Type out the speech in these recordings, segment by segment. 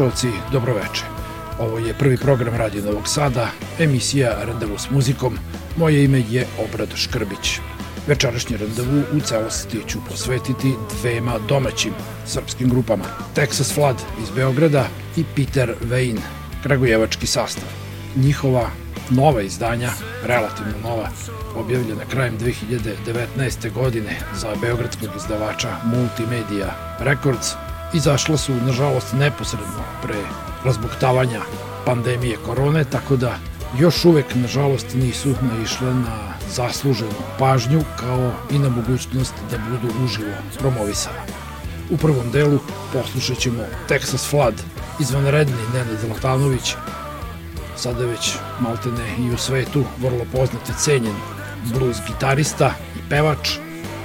Slušalci, dobroveče. Ovo je prvi program Radio Novog Sada, emisija Randevu s muzikom. Moje ime je Obrad Škrbić. Večerašnji randevu u celosti ću posvetiti dvema domaćim srpskim grupama. Texas Flood iz Beograda i Peter Vein, kragujevački sastav. Njihova nova izdanja, relativno nova, objavljena krajem 2019. godine za beogradskog izdavača Multimedia Records, izašla su, nažalost, neposredno pre razbuktavanja pandemije korone, tako da još uvek, nažalost, nisu naišle na zasluženu pažnju kao i na mogućnost da budu uživo promovisane. U prvom delu poslušat ćemo Texas Flood, izvanredni Nenad Zlatanović, sada već maltene i u svetu vrlo poznat i cenjen blues gitarista i pevač,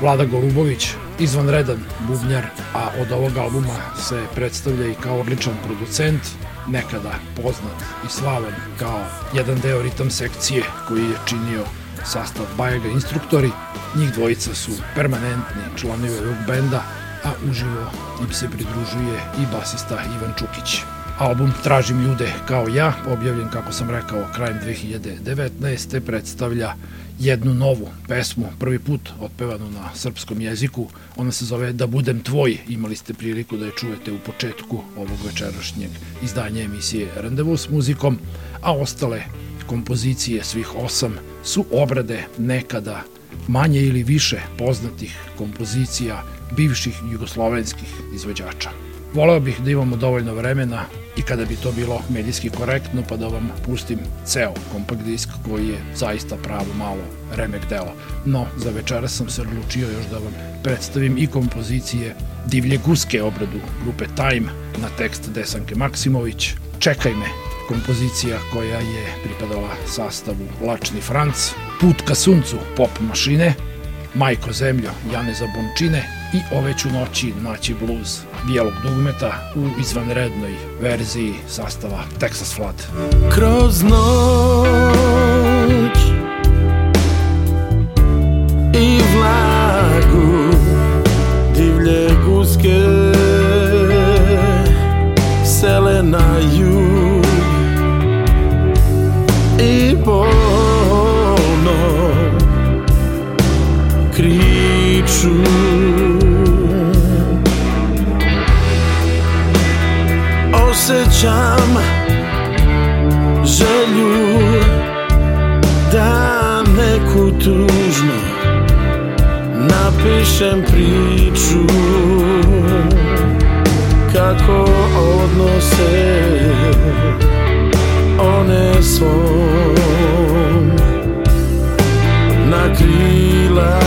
Vlada Golubović, izvanredan bubnjar, a od ovog albuma se predstavlja i kao odličan producent, nekada poznat i slavan kao jedan deo ritam sekcije koji je činio sastav Bajaga instruktori. Njih dvojica su permanentni članovi ovog benda, a uživo im se pridružuje i basista Ivan Čukić. Album Tražim ljude kao ja, objavljen, kako sam rekao, krajem 2019. predstavlja jednu novu pesmu, prvi put otpevanu na srpskom jeziku. Ona se zove Da budem tvoj. Imali ste priliku da je čujete u početku ovog večerašnjeg izdanja emisije Randevu s muzikom, a ostale kompozicije svih osam su obrade nekada manje ili više poznatih kompozicija bivših jugoslovenskih izvođača. Voleo bih da imamo dovoljno vremena i kada bi to bilo medijski korektno pa da vam pustim ceo kompakt disk koji je zaista pravo malo remek dela. No, za večera sam se odlučio još da vam predstavim i kompozicije Divlje guske obradu grupe Time na tekst Desanke Maksimović. Čekaj me, kompozicija koja je pripadala sastavu Lačni Franc, Put ka suncu pop mašine, Majko zemljo Jane Zabončine i ove ću noći naći blues bijelog dugmeta u izvanrednoj verziji sastava Texas Flood. Kroz noć osjećam želju da neku tužno napišem priču. Kako odnose one svom na krila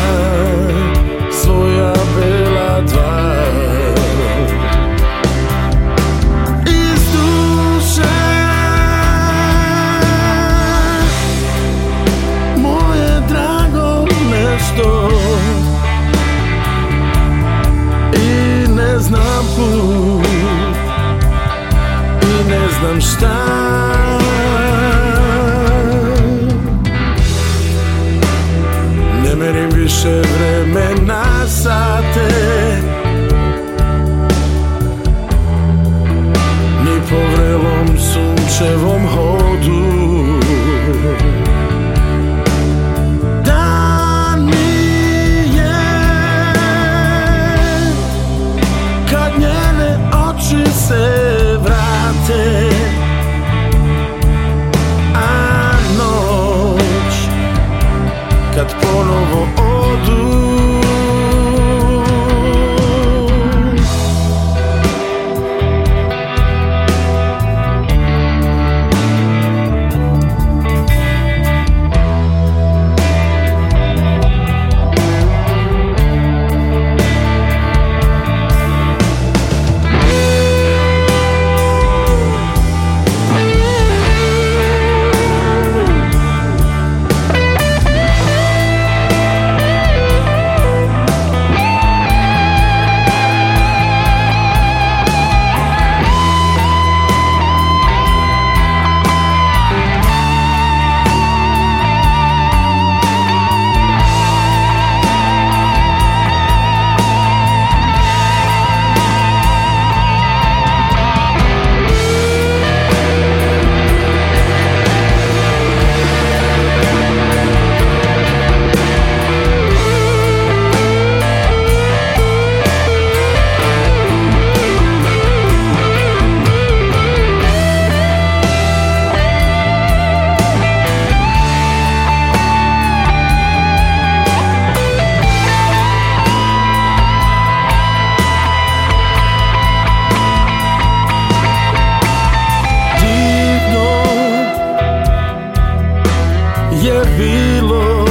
bilo.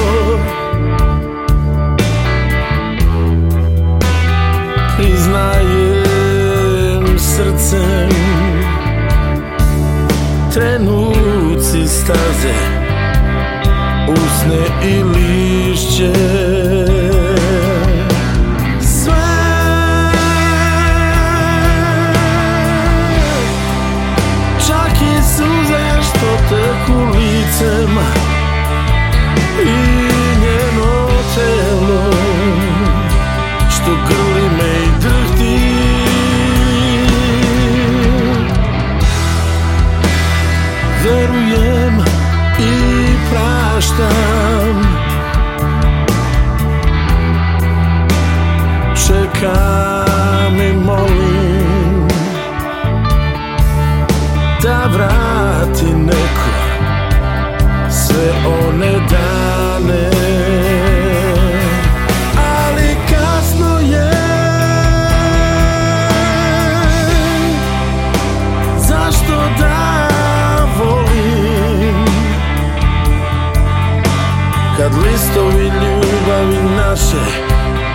Priznajem srcem Trenuci staze Usne i lišće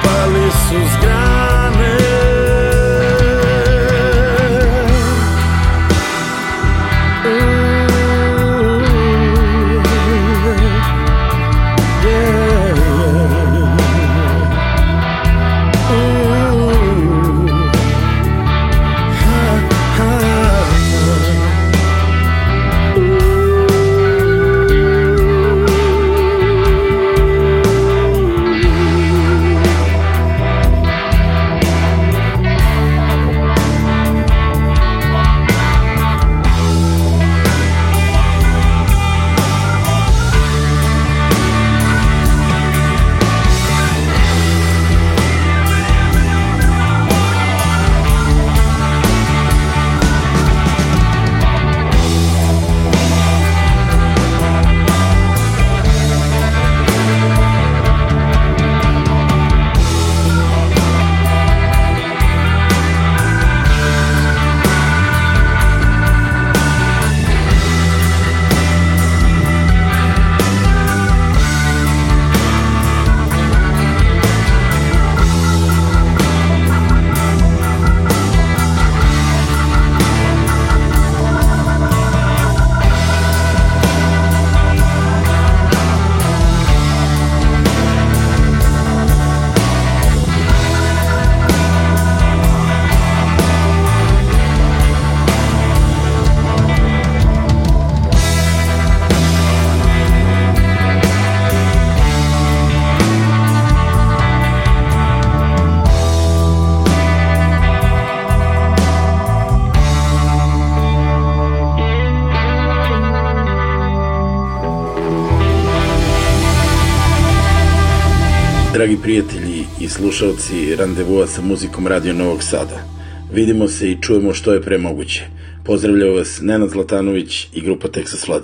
Pareço slušalci randevua sa muzikom Radio Novog Sada. Vidimo se i čujemo što je pre moguće. Vas Nenad Zlatanović i grupa Texas Flood.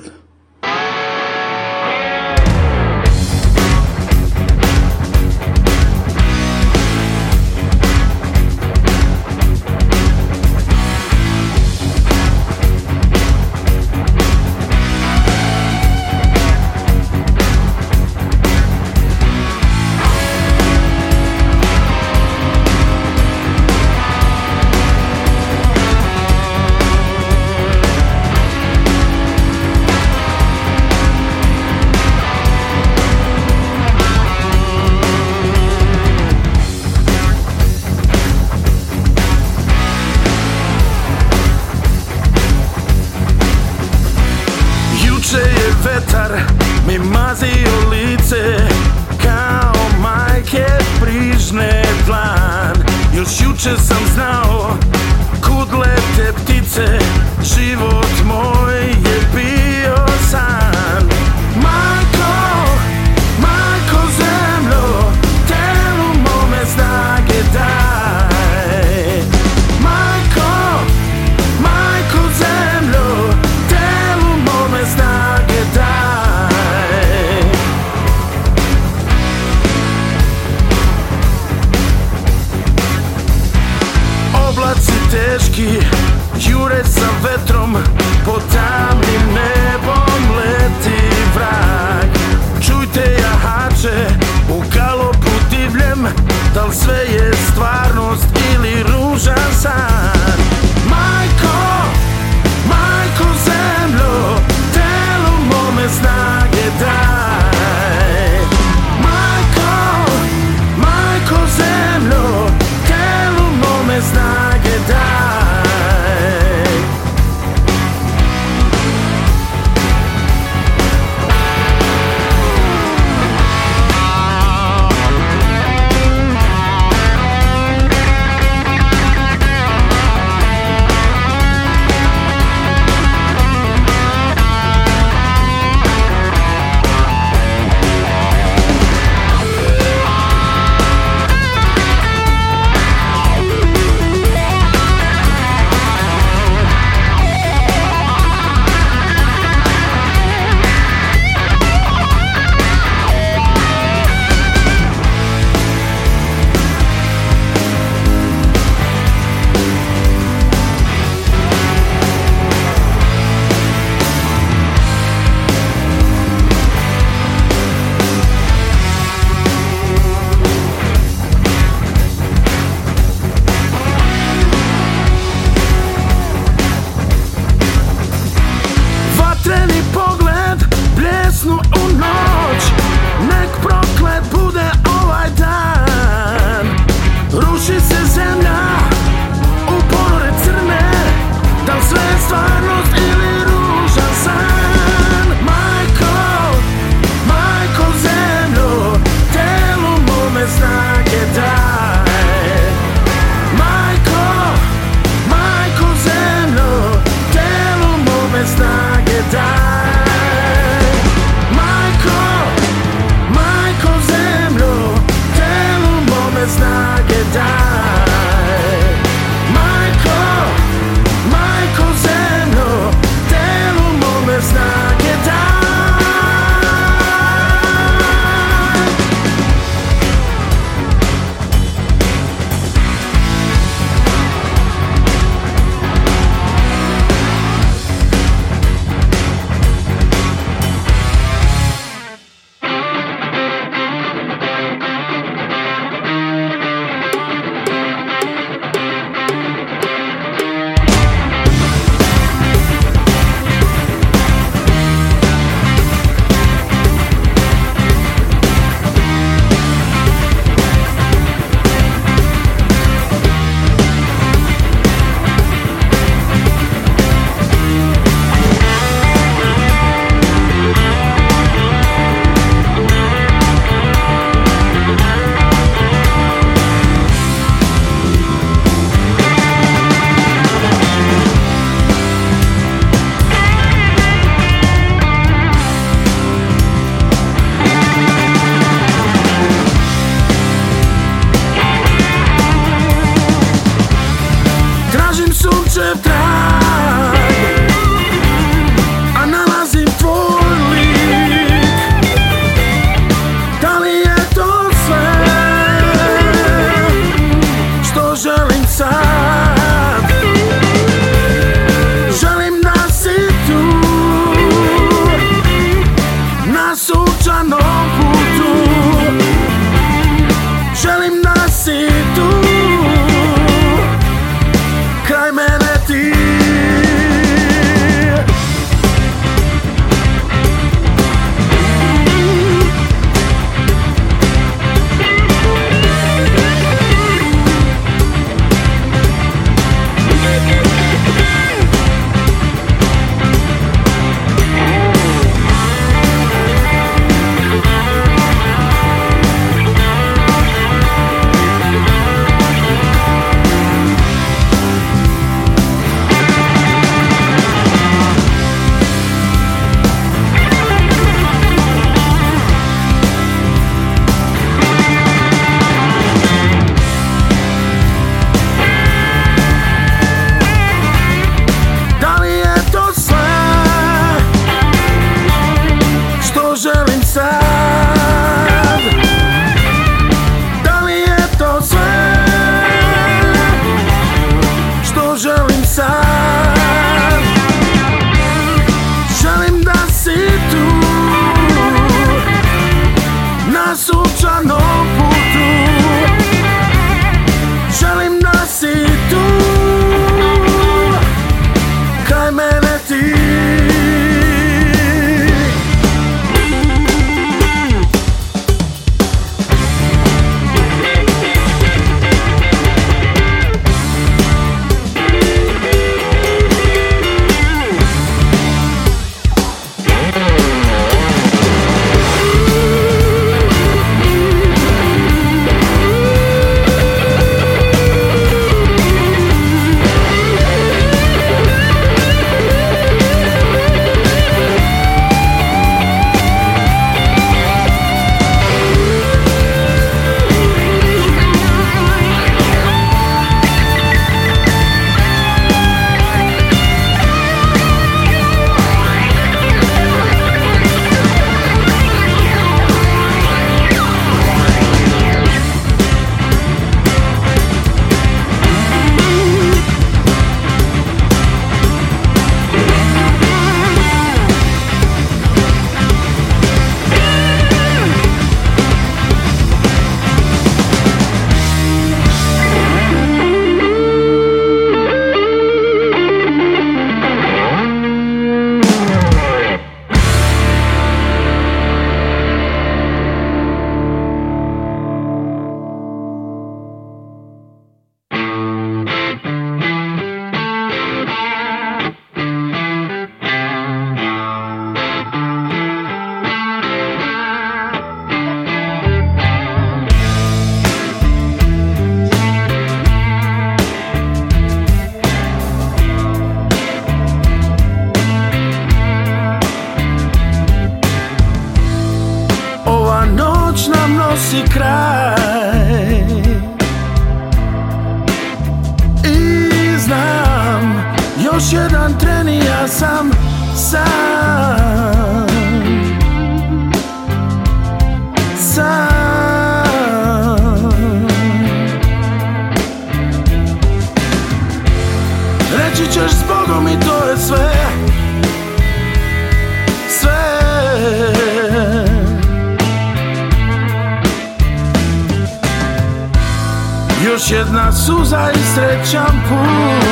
Jedna suza i srećan put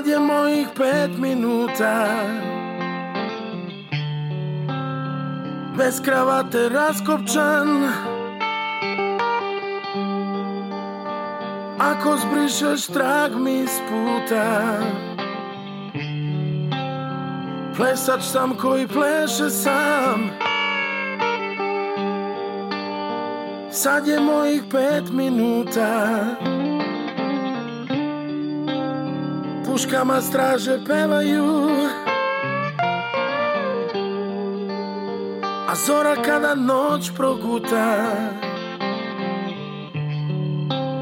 Sad je mojih pet minuta Bez kravate raskopčan Ako zbrišeš trag mi s puta Plesač sam koji pleše sam. Sad je mojih pet minuta Puškama straže pevaju. A zora kada noć proguta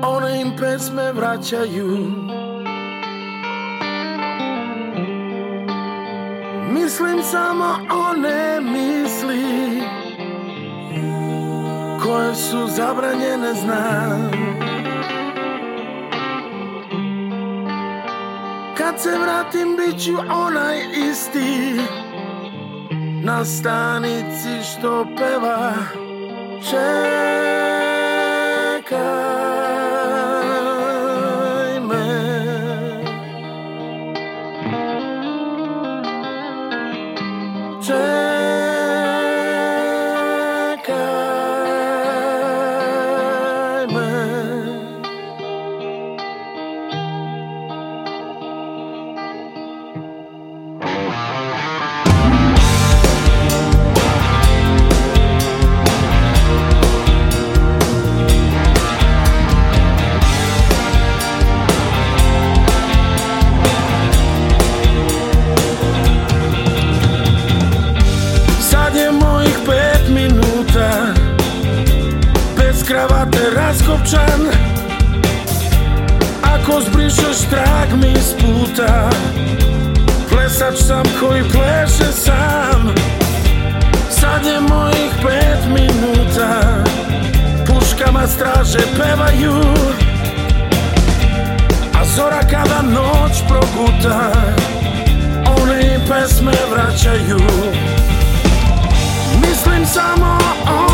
One im pesme vraćaju. Mislim samo one misli Koje su zabranjene znam Se vratim bit ću onaj isti. Na stanici što peva Čekaj kravate raskopčan. Ako zbrišeš trag mi iz puta. Plesač sam koji pleše sam. Sad je mojih pet minuta. Puškama straže pevaju. A zora kada noć proguta One pesme vraćaju. Mislim samo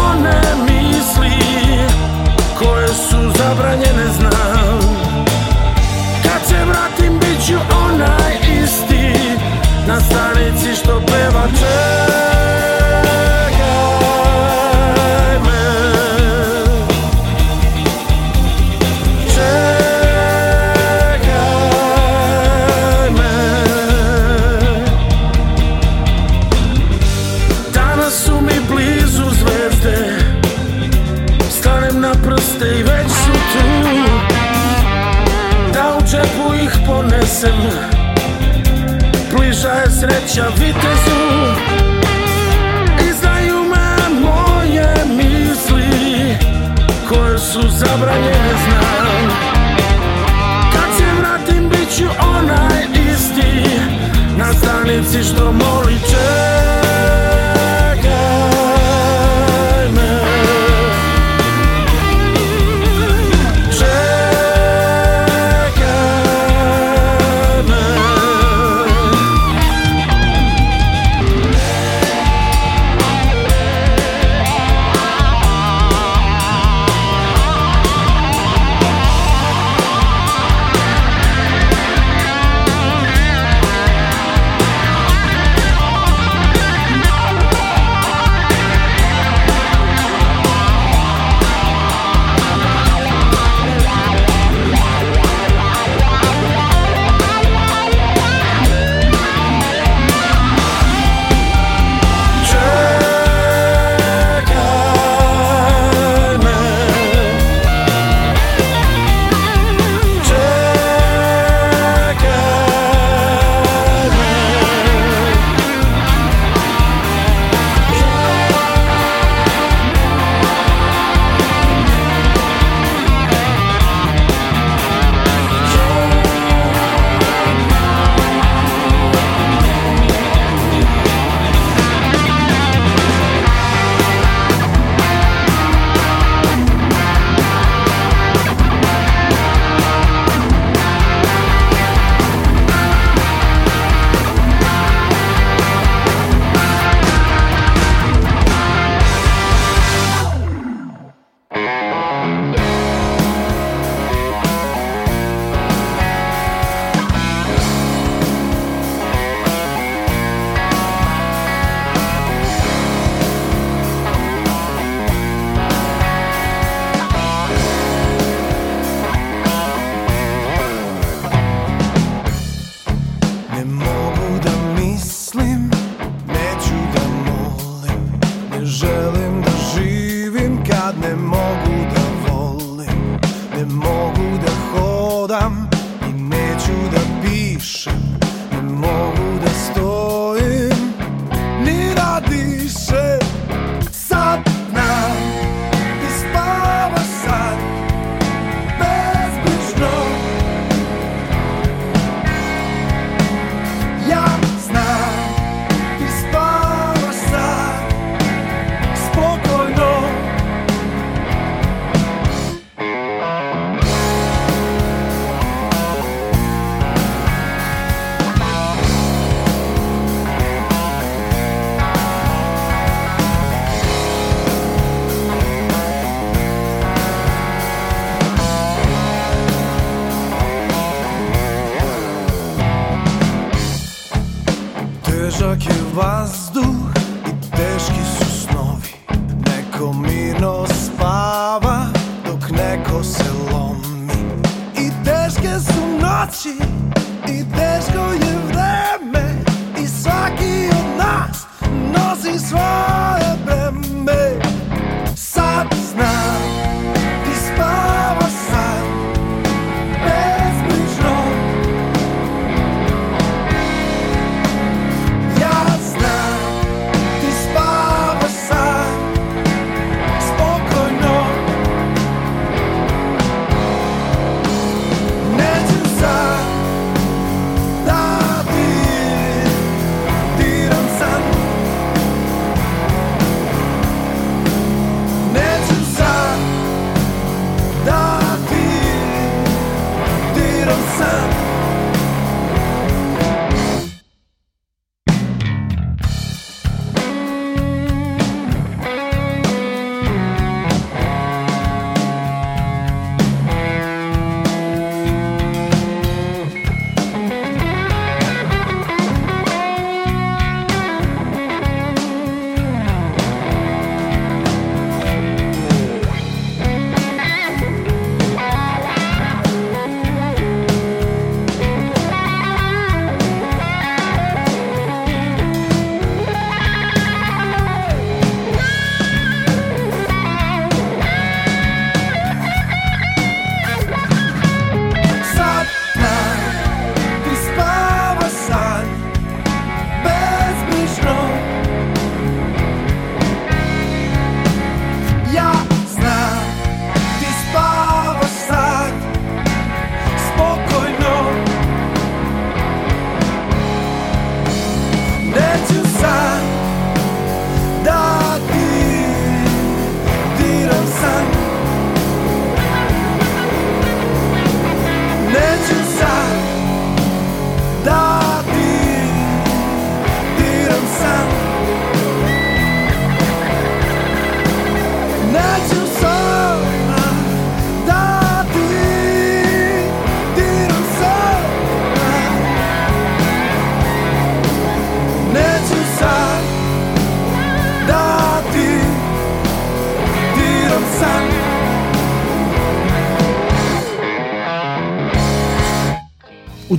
one misli Koje su zabranjene znam. Kad se vratim bit ću onaj isti Na stanici što peva čekaj sreća vitezu Izdaju me moje misli Koje su zabranjene znam. Kad se vratim bit ću onaj isti Na stanici što moli čekaj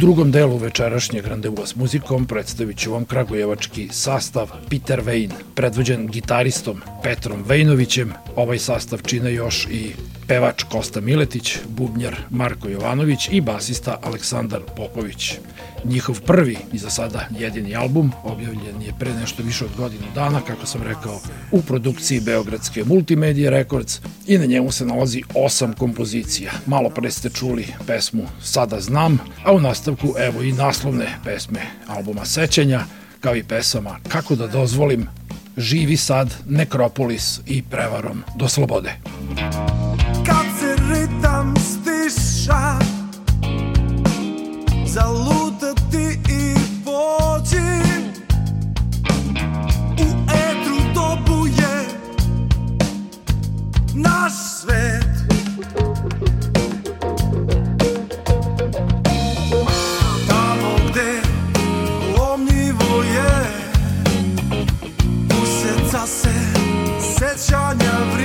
drugom delu večerašnjeg randevua s muzikom predstavit ću vam kragujevački sastav Peter Vein, predvođen gitaristom Petrom Vejnovićem. Ovaj sastav čine još i pevač Kosta Miletić, bubnjar Marko Jovanović i basista Aleksandar Popović. Njihov prvi i za sada jedini album objavljen je pre nešto više od godinu dana, kako sam rekao, u produkciji Beogradske Multimedia Records i na njemu se nalazi osam kompozicija. Malo pre ste čuli pesmu Sada znam, a u nastavku evo i naslovne pesme albuma Sećanja, kao i pesama Kako da dozvolim, Živi sad, Nekropolis i Prevarom do slobode. Kad wyrzeczania w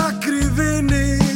δάκρυ δίνει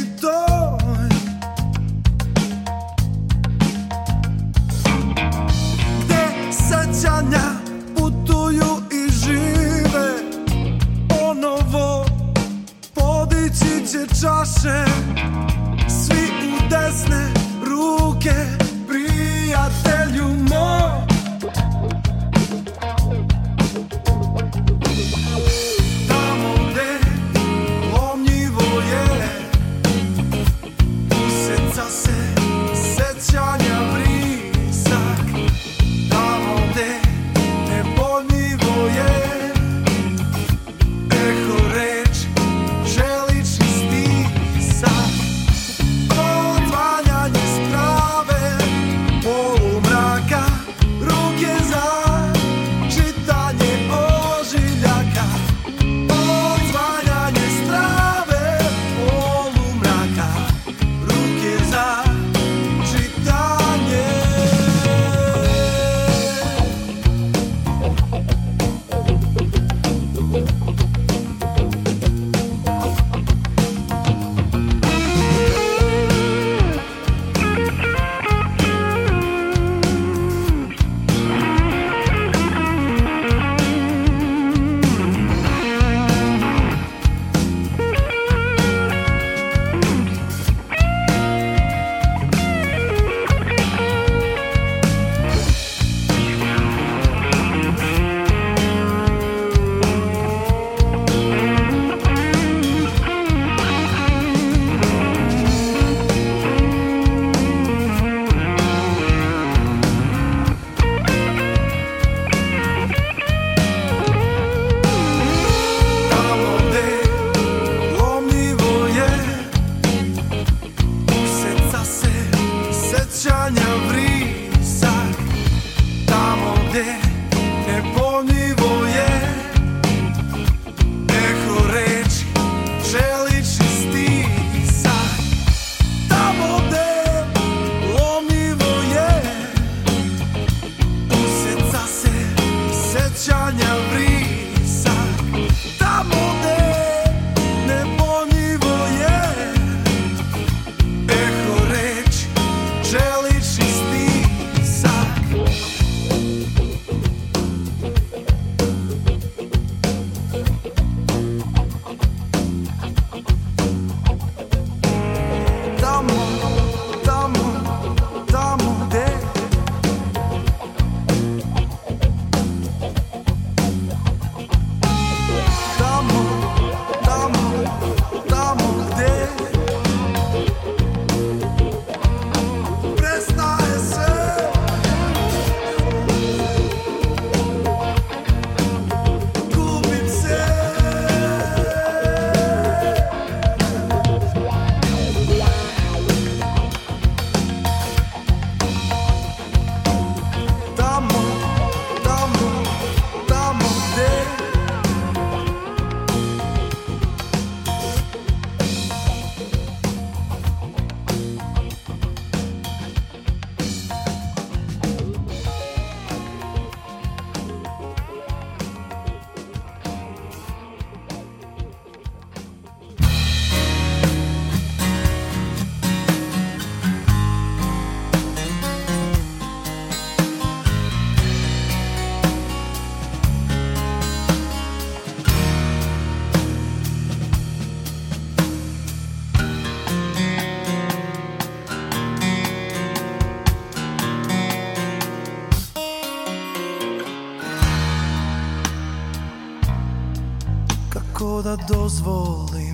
da dozvolim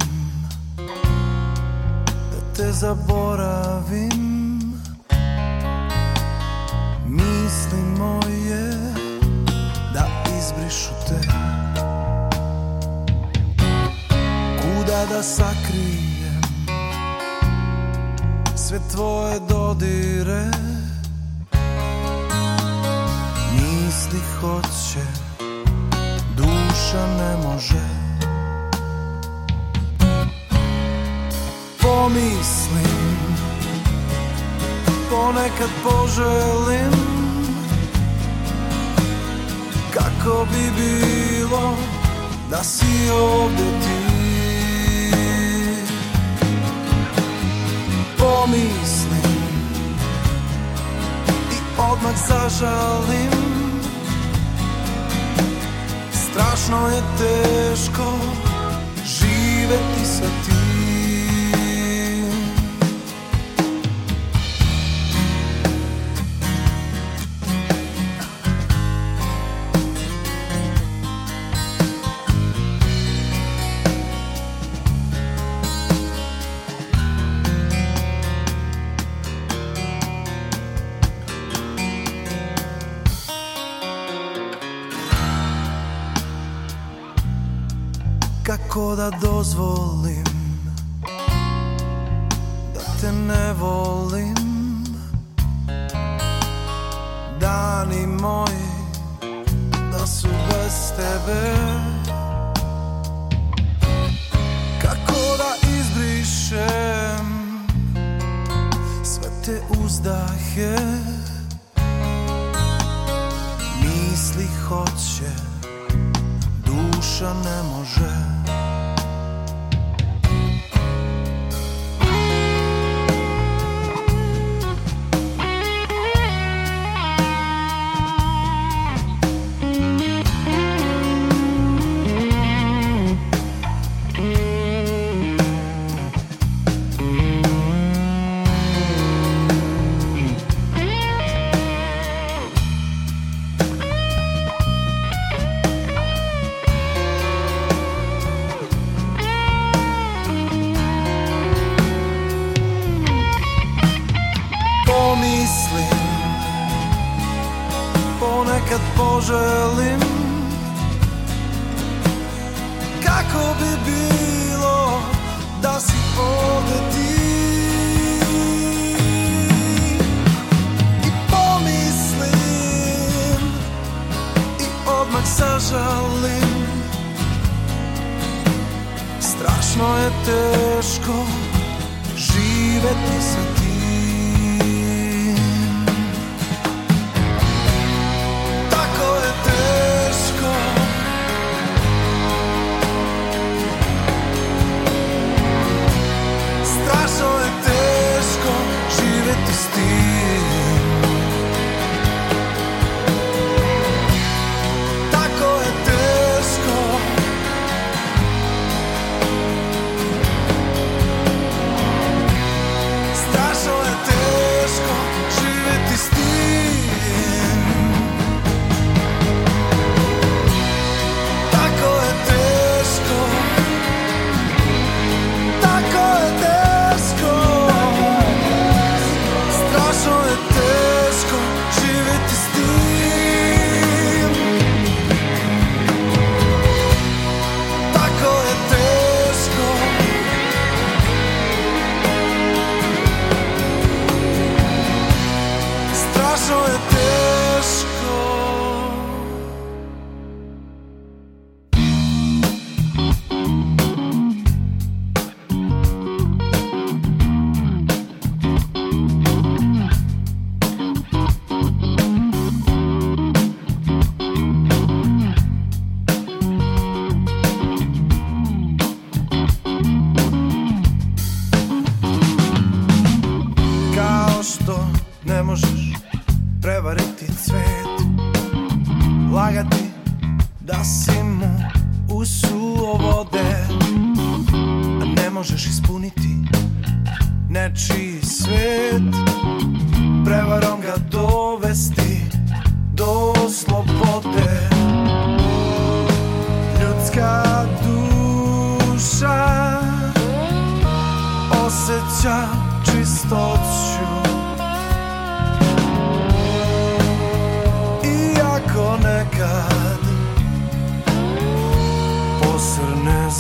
Da te zaboravim. Misli moje Da izbrišu te. Kuda da sakrijem Sve tvoje Ponekad poželim Kako bi bilo Da si ovde ti. Pomislim I odmah zažalim. Strašno je teško Kako Strašno je teško živeti sa možeš prevariti cvet. Lagati da si mu usuo vode Ne možeš ispuniti nečiji svet. Prevarom ga dovesti do slobode. Ljudska duša osjeća čistoću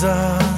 posrne za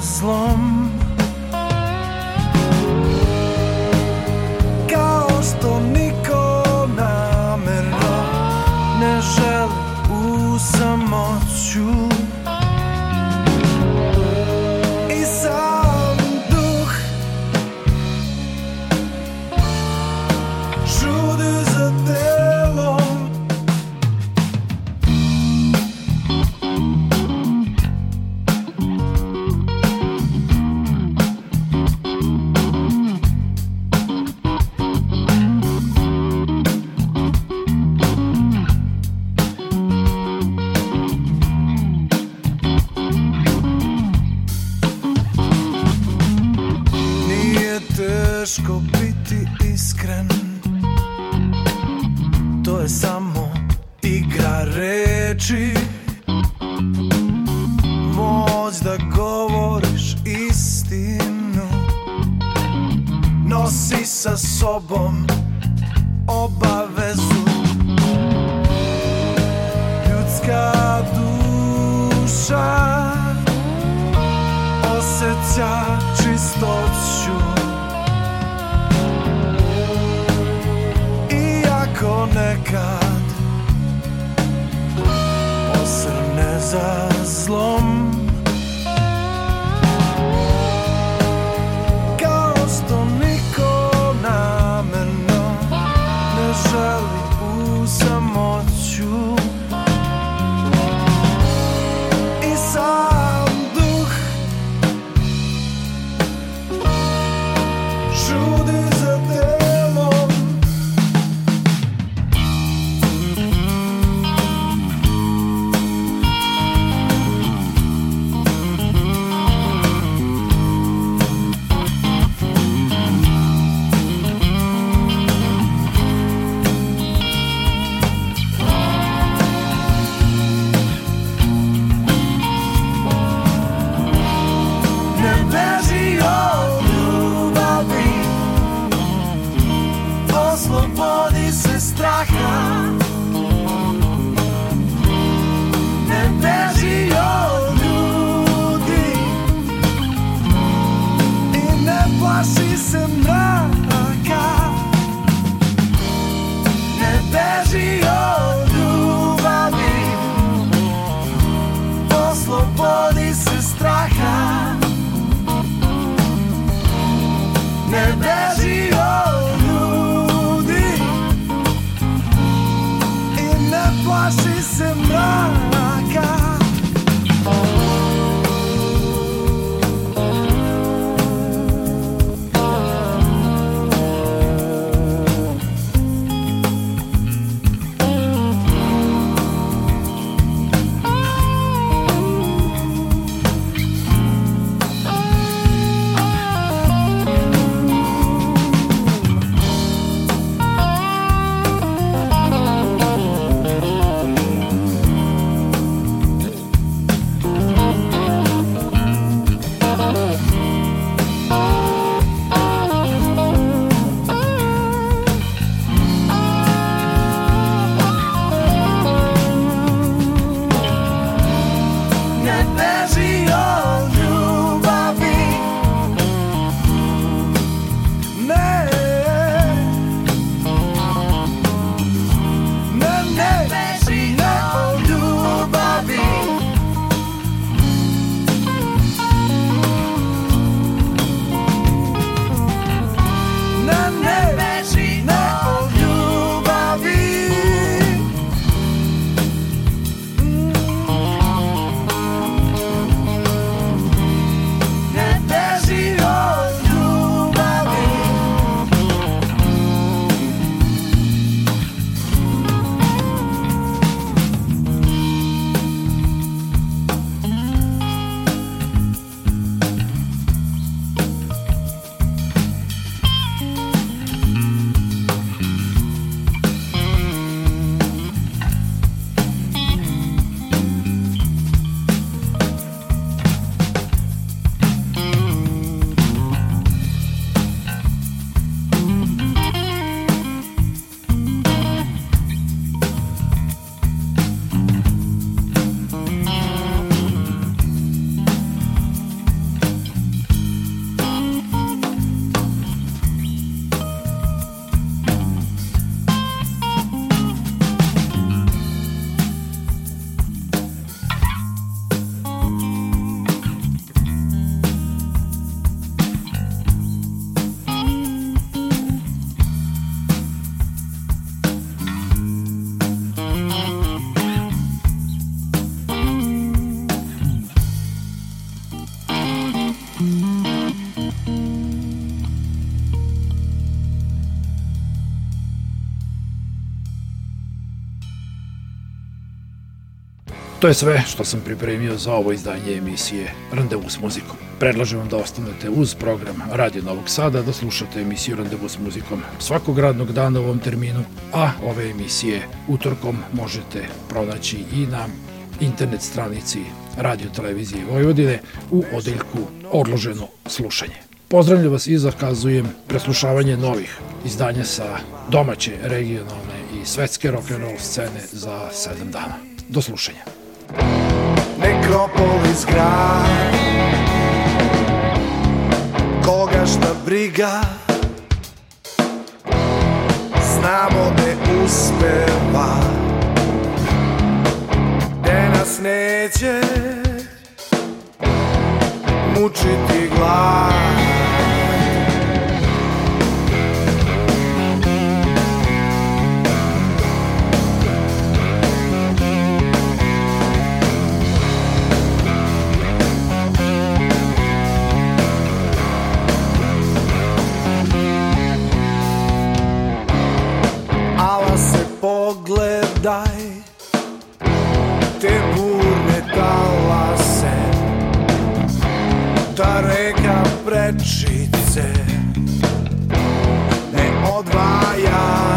posrne za plaši se mraka. To je sve što sam pripremio za ovo izdanje emisije Randevu s muzikom. Predlažem vam da ostanete uz program Radio Novog Sada, da slušate emisiju Randevu s muzikom svakog radnog dana u ovom terminu, a ove emisije utorkom možete pronaći i na internet stranici Radio Televizije Vojvodine u odeljku Odloženo slušanje. Pozdravljam vas i zakazujem preslušavanje novih izdanja sa domaće, regionalne i svetske rock'n'roll scene za 7 dana. Do slušanja. Nekropolis grad. Koga šta briga? Znamo gde uspeva. Gde nas neće Mučiti glad podwaja.